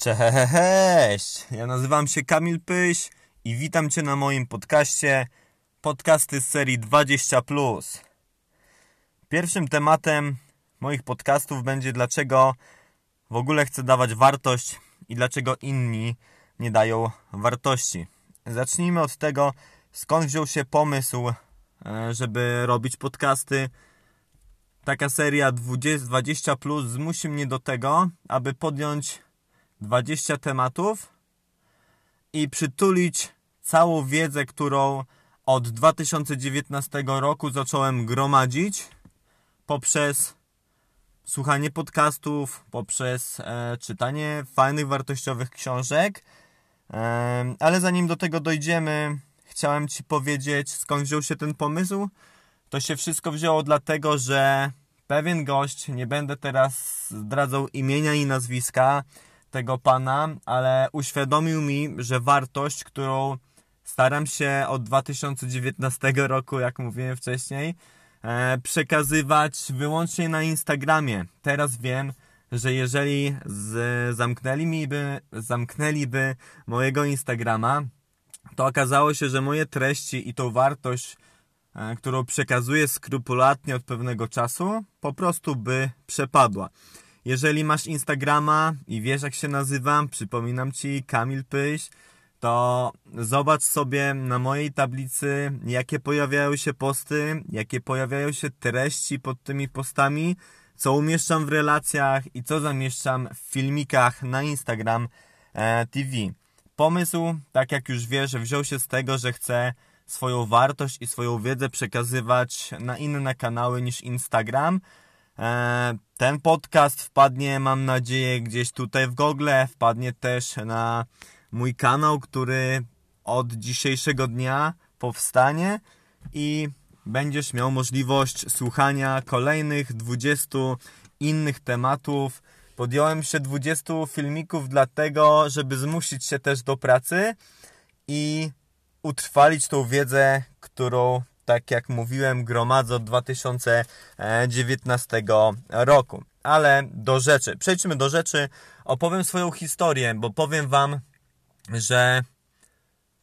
Cześć! Ja nazywam się Kamil Pyś i witam Cię na moim podcaście Podcasty z serii 20. Pierwszym tematem moich podcastów będzie dlaczego w ogóle chcę dawać wartość i dlaczego inni nie dają wartości. Zacznijmy od tego, skąd wziął się pomysł, e, żeby robić podcasty. Taka seria 20 zmusi mnie do tego, aby podjąć 20 tematów i przytulić całą wiedzę, którą od 2019 roku zacząłem gromadzić poprzez słuchanie podcastów, poprzez e, czytanie fajnych, wartościowych książek. E, ale zanim do tego dojdziemy, chciałem Ci powiedzieć, skąd wziął się ten pomysł. To się wszystko wzięło dlatego, że pewien gość, nie będę teraz zdradzał imienia i nazwiska, tego pana, ale uświadomił mi, że wartość, którą staram się od 2019 roku, jak mówiłem wcześniej, e, przekazywać wyłącznie na Instagramie. Teraz wiem, że jeżeli z, zamknęli mi by, zamknęliby mojego Instagrama, to okazało się, że moje treści i tą wartość, e, którą przekazuję skrupulatnie od pewnego czasu, po prostu by przepadła. Jeżeli masz Instagrama i wiesz jak się nazywam, przypominam Ci Kamil Pyś, to zobacz sobie na mojej tablicy, jakie pojawiają się posty, jakie pojawiają się treści pod tymi postami, co umieszczam w relacjach i co zamieszczam w filmikach na Instagram e, TV. Pomysł, tak jak już wiesz, wziął się z tego, że chcę swoją wartość i swoją wiedzę przekazywać na inne kanały niż Instagram, ten podcast wpadnie, mam nadzieję, gdzieś tutaj w Google, wpadnie też na mój kanał, który od dzisiejszego dnia powstanie i będziesz miał możliwość słuchania kolejnych 20 innych tematów. Podjąłem się 20 filmików dlatego, żeby zmusić się też do pracy i utrwalić tą wiedzę, którą tak jak mówiłem, gromadzę od 2019 roku. Ale do rzeczy. Przejdźmy do rzeczy. Opowiem swoją historię, bo powiem Wam, że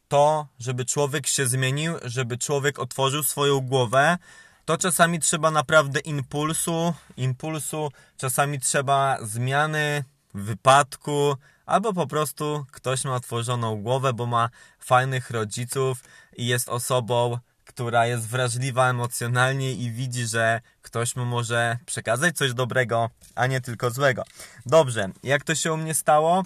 to, żeby człowiek się zmienił, żeby człowiek otworzył swoją głowę, to czasami trzeba naprawdę impulsu, impulsu, czasami trzeba zmiany, wypadku, albo po prostu ktoś ma otworzoną głowę, bo ma fajnych rodziców i jest osobą która jest wrażliwa emocjonalnie i widzi, że ktoś mu może przekazać coś dobrego, a nie tylko złego. Dobrze, jak to się u mnie stało?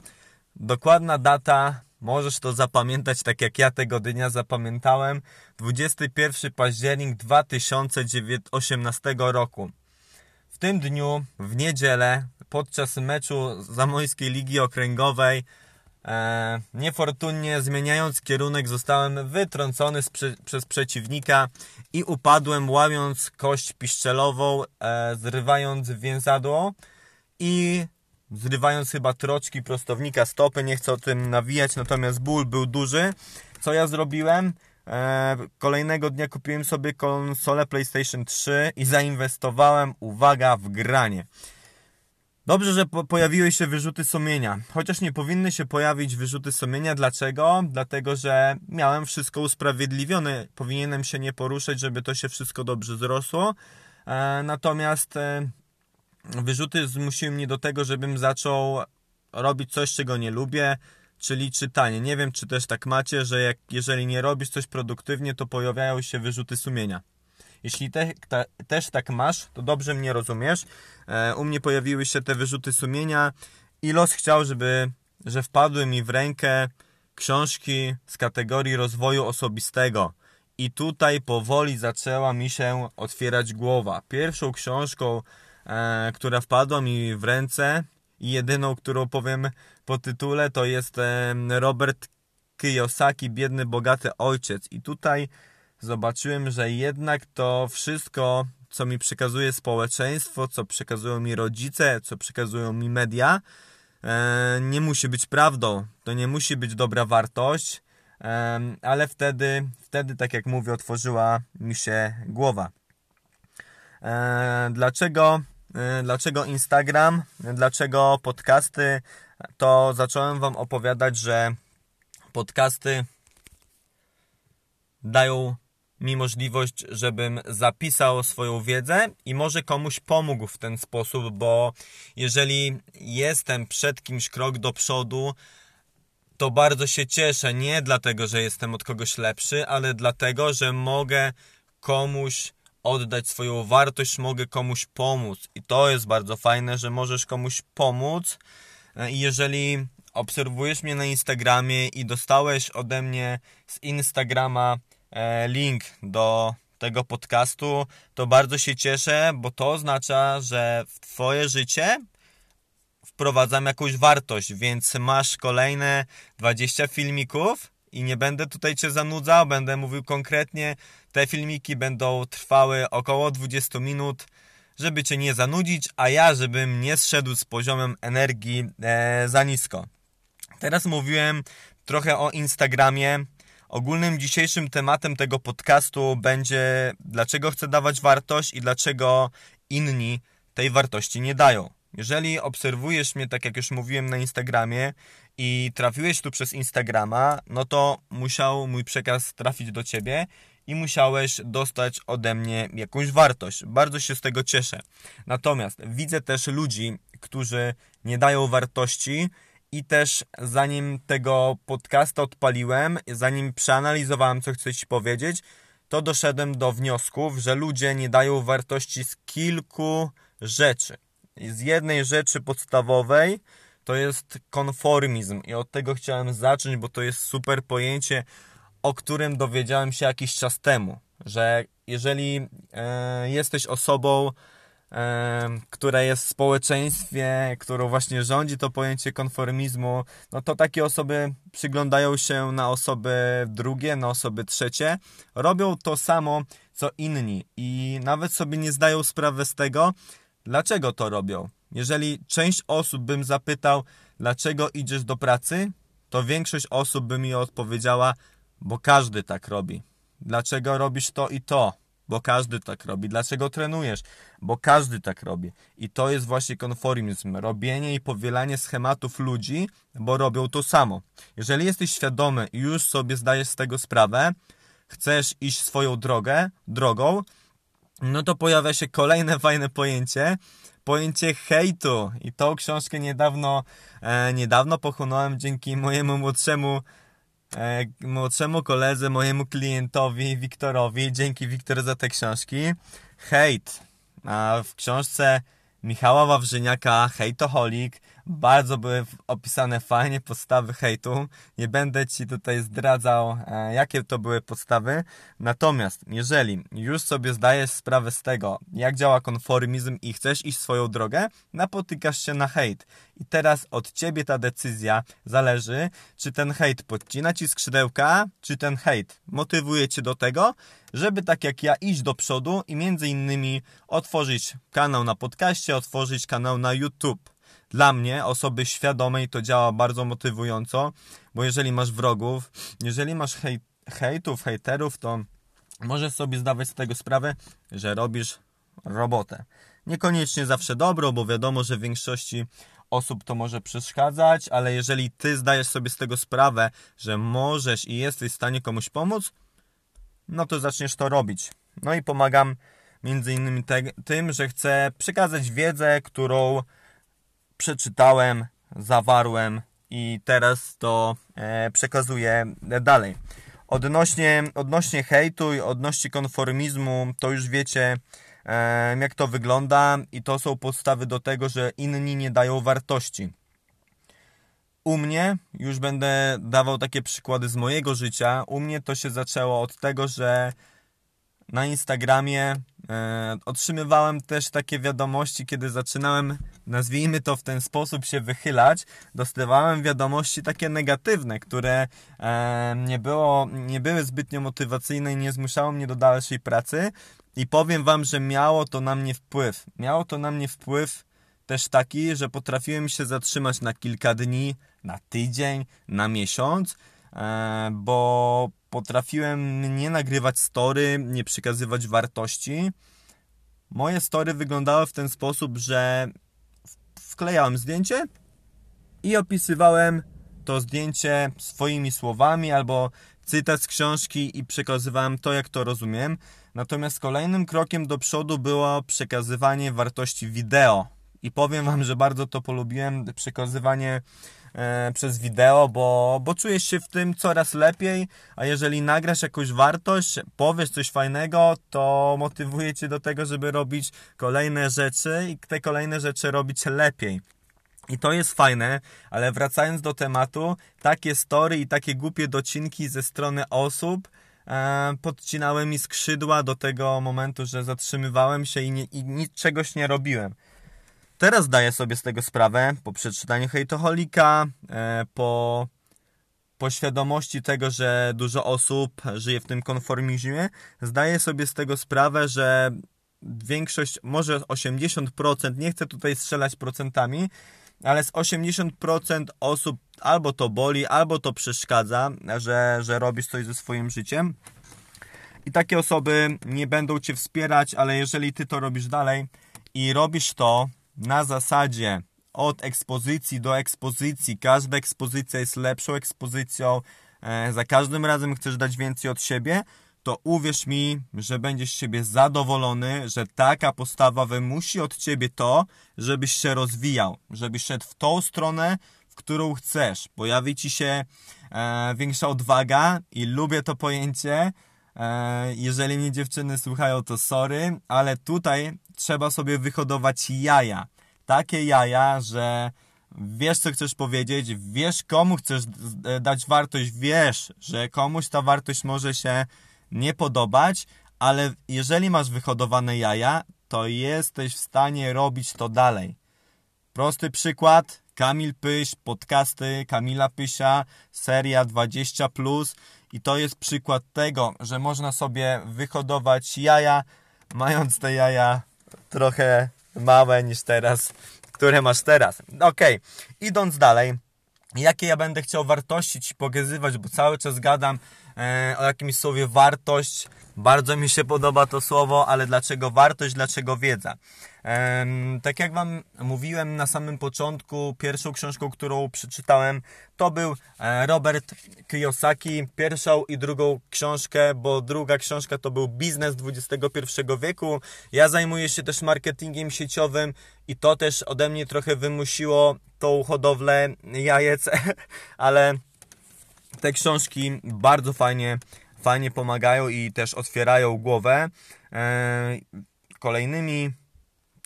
Dokładna data, możesz to zapamiętać tak jak ja tego dnia zapamiętałem. 21 październik 2018 roku. W tym dniu, w niedzielę, podczas meczu Zamojskiej Ligi Okręgowej niefortunnie zmieniając kierunek zostałem wytrącony przez przeciwnika i upadłem łamiąc kość piszczelową, e, zrywając więzadło i zrywając chyba troczki prostownika stopy. Nie chcę o tym nawijać, natomiast ból był duży. Co ja zrobiłem? E, kolejnego dnia kupiłem sobie konsolę PlayStation 3 i zainwestowałem, uwaga, w granie. Dobrze, że po pojawiły się wyrzuty sumienia. Chociaż nie powinny się pojawić wyrzuty sumienia. Dlaczego? Dlatego, że miałem wszystko usprawiedliwione. Powinienem się nie poruszać, żeby to się wszystko dobrze zrosło. E, natomiast e, wyrzuty zmusiły mnie do tego, żebym zaczął robić coś, czego nie lubię, czyli czytanie. Nie wiem, czy też tak macie, że jak, jeżeli nie robisz coś produktywnie, to pojawiają się wyrzuty sumienia. Jeśli te, te, też tak masz, to dobrze mnie rozumiesz. E, u mnie pojawiły się te wyrzuty sumienia i los chciał, żeby, że wpadły mi w rękę książki z kategorii rozwoju osobistego. I tutaj powoli zaczęła mi się otwierać głowa. Pierwszą książką, e, która wpadła mi w ręce i jedyną, którą powiem po tytule, to jest e, Robert Kiyosaki, Biedny, Bogaty Ojciec. I tutaj zobaczyłem, że jednak to wszystko, co mi przekazuje społeczeństwo, co przekazują mi rodzice, co przekazują mi media, e, nie musi być prawdą. To nie musi być dobra wartość, e, ale wtedy, wtedy, tak jak mówię, otworzyła mi się głowa. E, dlaczego dlaczego Instagram, dlaczego podcasty, to zacząłem Wam opowiadać, że podcasty dają mi możliwość, żebym zapisał swoją wiedzę i może komuś pomógł w ten sposób, bo jeżeli jestem przed kimś krok do przodu, to bardzo się cieszę. Nie dlatego, że jestem od kogoś lepszy, ale dlatego, że mogę komuś oddać swoją wartość, mogę komuś pomóc. I to jest bardzo fajne, że możesz komuś pomóc. I jeżeli obserwujesz mnie na Instagramie i dostałeś ode mnie z Instagrama e, link do tego podcastu, to bardzo się cieszę, bo to oznacza, że w Twoje życie wprowadzam jakąś wartość, więc masz kolejne 20 filmików i nie będę tutaj Cię zanudzał, będę mówił konkretnie. Te filmiki będą trwały około 20 minut, żeby Cię nie zanudzić, a ja, żebym nie zszedł z poziomem energii e, za nisko. Teraz mówiłem trochę o Instagramie. Ogólnym dzisiejszym tematem tego podcastu będzie dlaczego chcę dawać wartość i dlaczego inni tej wartości nie dają. Jeżeli obserwujesz mnie, tak jak już mówiłem na Instagramie i trafiłeś tu przez Instagrama, no to musiał mój przekaz trafić do ciebie i musiałeś dostać ode mnie jakąś wartość. Bardzo się z tego cieszę. Natomiast widzę też ludzi, którzy nie dają wartości i też zanim tego podcasta odpaliłem, zanim przeanalizowałem, co chcę Ci powiedzieć, to doszedłem do wniosków, że ludzie nie dają wartości z kilku rzeczy. Z jednej rzeczy podstawowej, to jest konformizm. I od tego chciałem zacząć, bo to jest super pojęcie, o którym dowiedziałem się jakiś czas temu, że jeżeli e, jesteś osobą, e, która jest w społeczeństwie, którą właśnie rządzi to pojęcie konformizmu, no to takie osoby przyglądają się na osoby drugie, na osoby trzecie, robią to samo co inni i nawet sobie nie zdają sprawy z tego, Dlaczego to robią? Jeżeli część osób bym zapytał, dlaczego idziesz do pracy, to większość osób by mi odpowiedziała, bo każdy tak robi. Dlaczego robisz to i to? Bo każdy tak robi. Dlaczego trenujesz? Bo każdy tak robi. I to jest właśnie konformizm. Robienie i powielanie schematów ludzi, bo robią to samo. Jeżeli jesteś świadomy i już sobie zdajesz z tego sprawę, chcesz iść swoją drogę, drogą, no to pojawia się kolejne fajne pojęcie, pojęcie hejtu. I tą książkę niedawno, e, niedawno pochłonąłem dzięki mojemu młodszemu, młodszemu koledze, mojemu klientowi Wiktorowi. Dzięki Wiktor za te książki. Hejt. A w książce Michała Wawrzyniaka, Hejtoholik, bardzo były opisane fajnie podstawy hejtu. Nie będę Ci tutaj zdradzał, e, jakie to były podstawy. Natomiast, jeżeli już sobie zdajesz sprawę z tego, jak działa konformizm i chcesz iść swoją drogę, napotykasz się na hejt. I teraz od Ciebie ta decyzja zależy, czy ten hejt podcina Ci skrzydełka, czy ten hejt motywuje Cię do tego, żeby tak jak ja iść do przodu i między innymi otworzyć kanał na podcaście, otworzyć kanał na YouTube. Dla mnie, osoby świadomej, to działa bardzo motywująco, bo jeżeli masz wrogów, jeżeli masz hej, hejtów, hejterów, to możesz sobie zdawać z tego sprawę, że robisz robotę. Niekoniecznie zawsze dobrą, bo wiadomo, że w większości osób to może przeszkadzać, ale jeżeli ty zdajesz sobie z tego sprawę, że możesz i jesteś w stanie komuś pomóc, no to zaczniesz to robić. No i pomagam między innymi te, tym, że chcę przekazać wiedzę, którą przeczytałem, zawarłem i teraz to e, przekazuję dalej. Odnośnie, odnośnie hejtu i odnośnie konformizmu, to już wiecie, e, jak to wygląda, i to są podstawy do tego, że inni nie dają wartości. U mnie, już będę dawał takie przykłady z mojego życia, u mnie to się zaczęło od tego, że na Instagramie e, otrzymywałem też takie wiadomości, kiedy zaczynałem, nazwijmy to w ten sposób, się wychylać. Dostawałem wiadomości takie negatywne, które e, nie, było, nie były zbytnio motywacyjne i nie zmuszały mnie do dalszej pracy. I powiem Wam, że miało to na mnie wpływ. Miało to na mnie wpływ też taki, że potrafiłem się zatrzymać na kilka dni, na tydzień, na miesiąc, e, bo potrafiłem nie nagrywać story, nie przekazywać wartości, moje story wyglądały w ten sposób, że wklejałem zdjęcie i opisywałem to zdjęcie swoimi słowami albo cytat z książki i przekazywałem to, jak to rozumiem. Natomiast kolejnym krokiem do przodu było przekazywanie wartości wideo. I powiem Wam, że bardzo to polubiłem, przekazywanie przez wideo, bo, bo czujesz się w tym coraz lepiej, a jeżeli nagrasz jakąś wartość, powiesz coś fajnego, to motywuje Cię do tego, żeby robić kolejne rzeczy i te kolejne rzeczy robić lepiej. I to jest fajne, ale wracając do tematu, takie story i takie głupie docinki ze strony osób e, podcinały mi skrzydła do tego momentu, że zatrzymywałem się i, nie, i czegoś nie robiłem. Teraz daję sobie z tego sprawę po przeczytaniu hejtoholika, e, po, po świadomości tego, że dużo osób żyje w tym konformizmie, zdaję sobie z tego sprawę, że większość, może 80%, nie chcę tutaj strzelać procentami, ale z 80% osób albo to boli, albo to przeszkadza, że, że robisz coś ze swoim życiem. I takie osoby nie będą cię wspierać, ale jeżeli ty to robisz dalej i robisz to na zasadzie od ekspozycji do ekspozycji, każda ekspozycja jest lepszą ekspozycją, e, za każdym razem chcesz dać więcej od siebie, to uwierz mi, że będziesz siebie zadowolony, że taka postawa wymusi od ciebie to, żebyś się rozwijał, żebyś szedł w tą stronę, w którą chcesz. Pojawi ci się e, większa odwaga i lubię to pojęcie. E, jeżeli mnie dziewczyny słuchają, to sorry, ale tutaj trzeba sobie wyhodować jaja. Takie jaja, że wiesz, co chcesz powiedzieć, wiesz, komu chcesz dać wartość, wiesz, że komuś ta wartość może się nie podobać, ale jeżeli masz wyhodowane jaja, to jesteś w stanie robić to dalej. Prosty przykład, Kamil Pyś, podcasty Kamila Pysia, seria 20+, plus, i to jest przykład tego, że można sobie wyhodować jaja, mając te jaja trochę małe niż teraz, które masz teraz. Ok, idąc dalej, jakie ja będę chciał wartości Ci pokazywać, bo cały czas gadam e, o jakimś słowie wartość. Bardzo mi się podoba to słowo, ale dlaczego wartość, dlaczego wiedza? Tak jak Wam mówiłem na samym początku, pierwszą książką, którą przeczytałem, to był e, Robert Kiyosaki. Pierwszą i drugą książkę, bo druga książka to był Biznes XXI wieku. Ja zajmuję się też marketingiem sieciowym i to też ode mnie trochę wymusiło tą hodowlę jajec, ale te książki bardzo fajnie, fajnie pomagają i też otwierają głowę. E, kolejnymi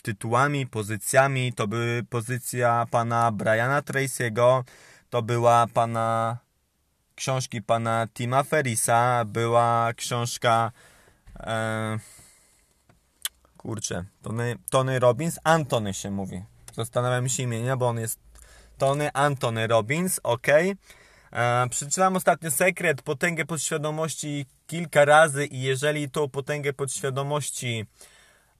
tytułami, pozycjami to były pozycja pana Briana Tracy'ego, to była pana książki pana Tima Ferisa, była książka e, kurczę, Tony, Tony Robbins, Antony się mówi. Zastanawiam się imienia, bo on jest Tony Antony Robbins, ok. E, przeczytałem ostatnio sekret, potęgę podświadomości kilka razy i jeżeli tą potęgę podświadomości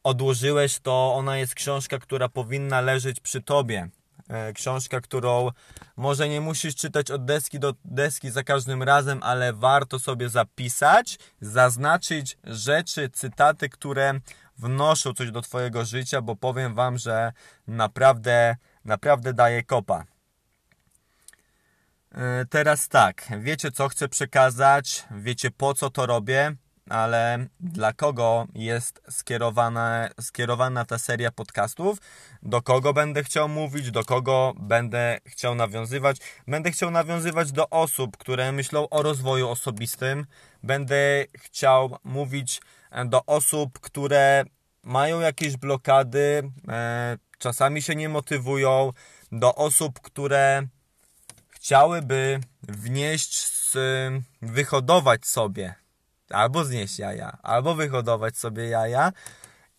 odłożyłeś, to ona jest książka, która powinna leżeć przy tobie. E, książka, którą może nie musisz czytać od deski do deski za każdym razem, ale warto sobie zapisać, zaznaczyć rzeczy, cytaty, które wnoszą coś do Twojego życia, bo powiem Wam, że naprawdę, naprawdę daje kopa. E, teraz tak, wiecie co chcę przekazać, wiecie po co to robię, ale dla kogo jest skierowana, skierowana ta seria podcastów, do kogo będę chciał mówić, do kogo będę chciał nawiązywać. Będę chciał nawiązywać do osób, które myślą o rozwoju osobistym, będę chciał mówić do osób, które mają jakieś blokady, e, czasami się nie motywują, do osób, które chciałyby wnieść, wyhodować sobie albo znieść jaja, albo wyhodować sobie jaja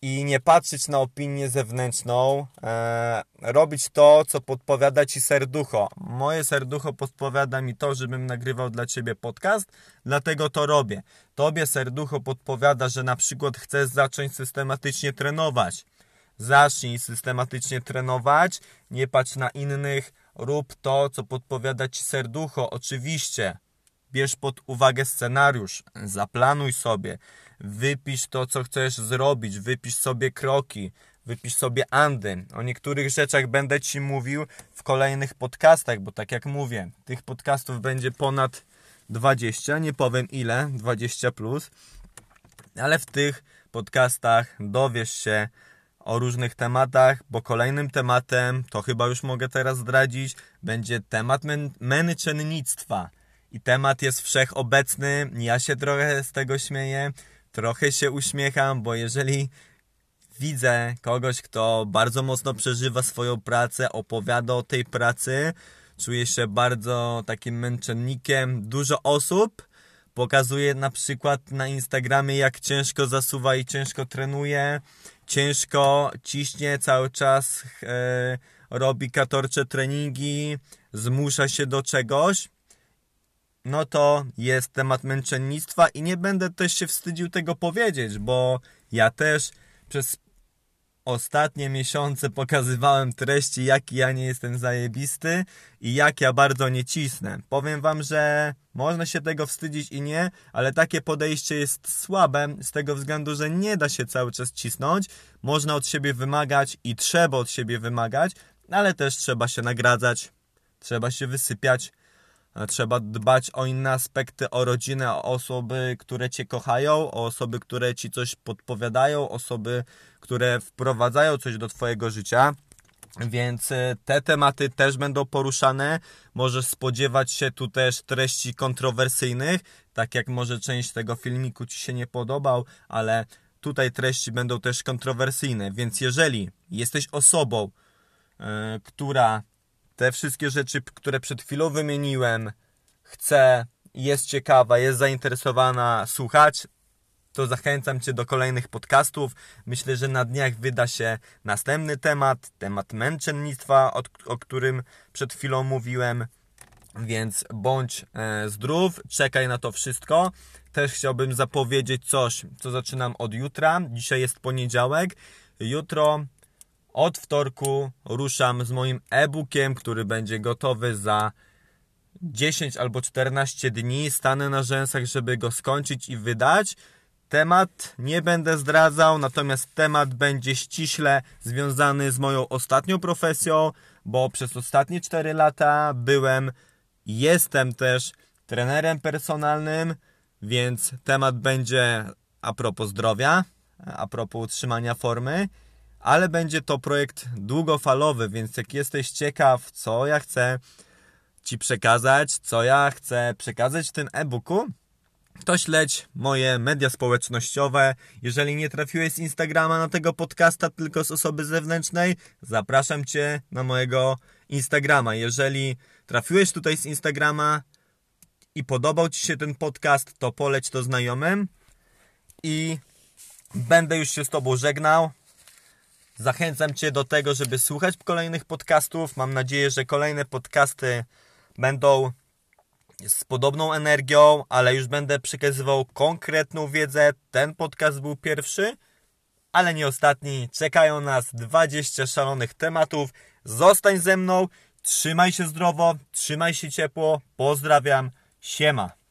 i nie patrzeć na opinię zewnętrzną, e, robić to, co podpowiada Ci serducho. Moje serducho podpowiada mi to, żebym nagrywał dla Ciebie podcast, dlatego to robię. Tobie serducho podpowiada, że na przykład chcesz zacząć systematycznie trenować. Zacznij systematycznie trenować, nie patrz na innych, rób to, co podpowiada Ci serducho. Oczywiście, bierz pod uwagę scenariusz, zaplanuj sobie, wypisz to, co chcesz zrobić, wypisz sobie kroki, wypisz sobie andy. O niektórych rzeczach będę Ci mówił w kolejnych podcastach, bo tak jak mówię, tych podcastów będzie ponad 20, nie powiem ile, 20 plus, ale w tych podcastach dowiesz się o różnych tematach, bo kolejnym tematem, to chyba już mogę teraz zdradzić, będzie temat męczennictwa. I temat jest wszechobecny, ja się trochę z tego śmieję, trochę się uśmiecham, bo jeżeli widzę kogoś, kto bardzo mocno przeżywa swoją pracę, opowiada o tej pracy, czuje się bardzo takim męczennikiem. Dużo osób pokazuje na przykład na Instagramie, jak ciężko zasuwa i ciężko trenuje, ciężko ciśnie cały czas, e, robi katorcze treningi, zmusza się do czegoś. No to jest temat męczennictwa i nie będę też się wstydził tego powiedzieć, bo ja też przez ostatnie miesiące pokazywałem treści, jaki ja nie jestem zajebisty i jak ja bardzo nie cisnę. Powiem wam, że można się tego wstydzić i nie, ale takie podejście jest słabe z tego względu, że nie da się cały czas cisnąć. Można od siebie wymagać i trzeba od siebie wymagać, ale też trzeba się nagradzać, trzeba się wysypiać Trzeba dbać o inne aspekty, o rodzinę, o osoby, które Cię kochają, o osoby, które Ci coś podpowiadają, osoby, które wprowadzają coś do Twojego życia. Więc e, te tematy też będą poruszane. Możesz spodziewać się tu też treści kontrowersyjnych, tak jak może część tego filmiku Ci się nie podobał, ale tutaj treści będą też kontrowersyjne. Więc jeżeli jesteś osobą, yy, która te wszystkie rzeczy, które przed chwilą wymieniłem, chce, jest ciekawa, jest zainteresowana słuchać, to zachęcam Cię do kolejnych podcastów. Myślę, że na dniach wyda się następny temat, temat męczennictwa, o, którym przed chwilą mówiłem. Więc bądź e, zdrów, czekaj na to wszystko. Też chciałbym zapowiedzieć coś, co zaczynam od jutra. Dzisiaj jest poniedziałek. Jutro od wtorku ruszam z moim e-bookiem, który będzie gotowy za 10 albo 14 dni. Stanę na rzęsach, żeby go skończyć i wydać. Temat nie będę zdradzał, natomiast temat będzie ściśle związany z moją ostatnią profesją, bo przez ostatnie 4 lata byłem, jestem też trenerem personalnym, więc temat będzie a propos zdrowia, a propos utrzymania formy ale będzie to projekt długofalowy, więc jak jesteś ciekaw, co ja chcę Ci przekazać, co ja chcę przekazać w tym e-booku, to śledź moje media społecznościowe. Jeżeli nie trafiłeś z Instagrama na tego podcasta, tylko z osoby zewnętrznej, zapraszam Cię na mojego Instagrama. Jeżeli trafiłeś tutaj z Instagrama i podobał Ci się ten podcast, to poleć to znajomym i będę już się z Tobą żegnał. Zachęcam Cię do tego, żeby słuchać kolejnych podcastów. Mam nadzieję, że kolejne podcasty będą z podobną energią, ale już będę przekazywał konkretną wiedzę. Ten podcast był pierwszy, ale nie ostatni. Czekają nas 20 szalonych tematów. Zostań ze mną, trzymaj się zdrowo, trzymaj się ciepło. Pozdrawiam, siema.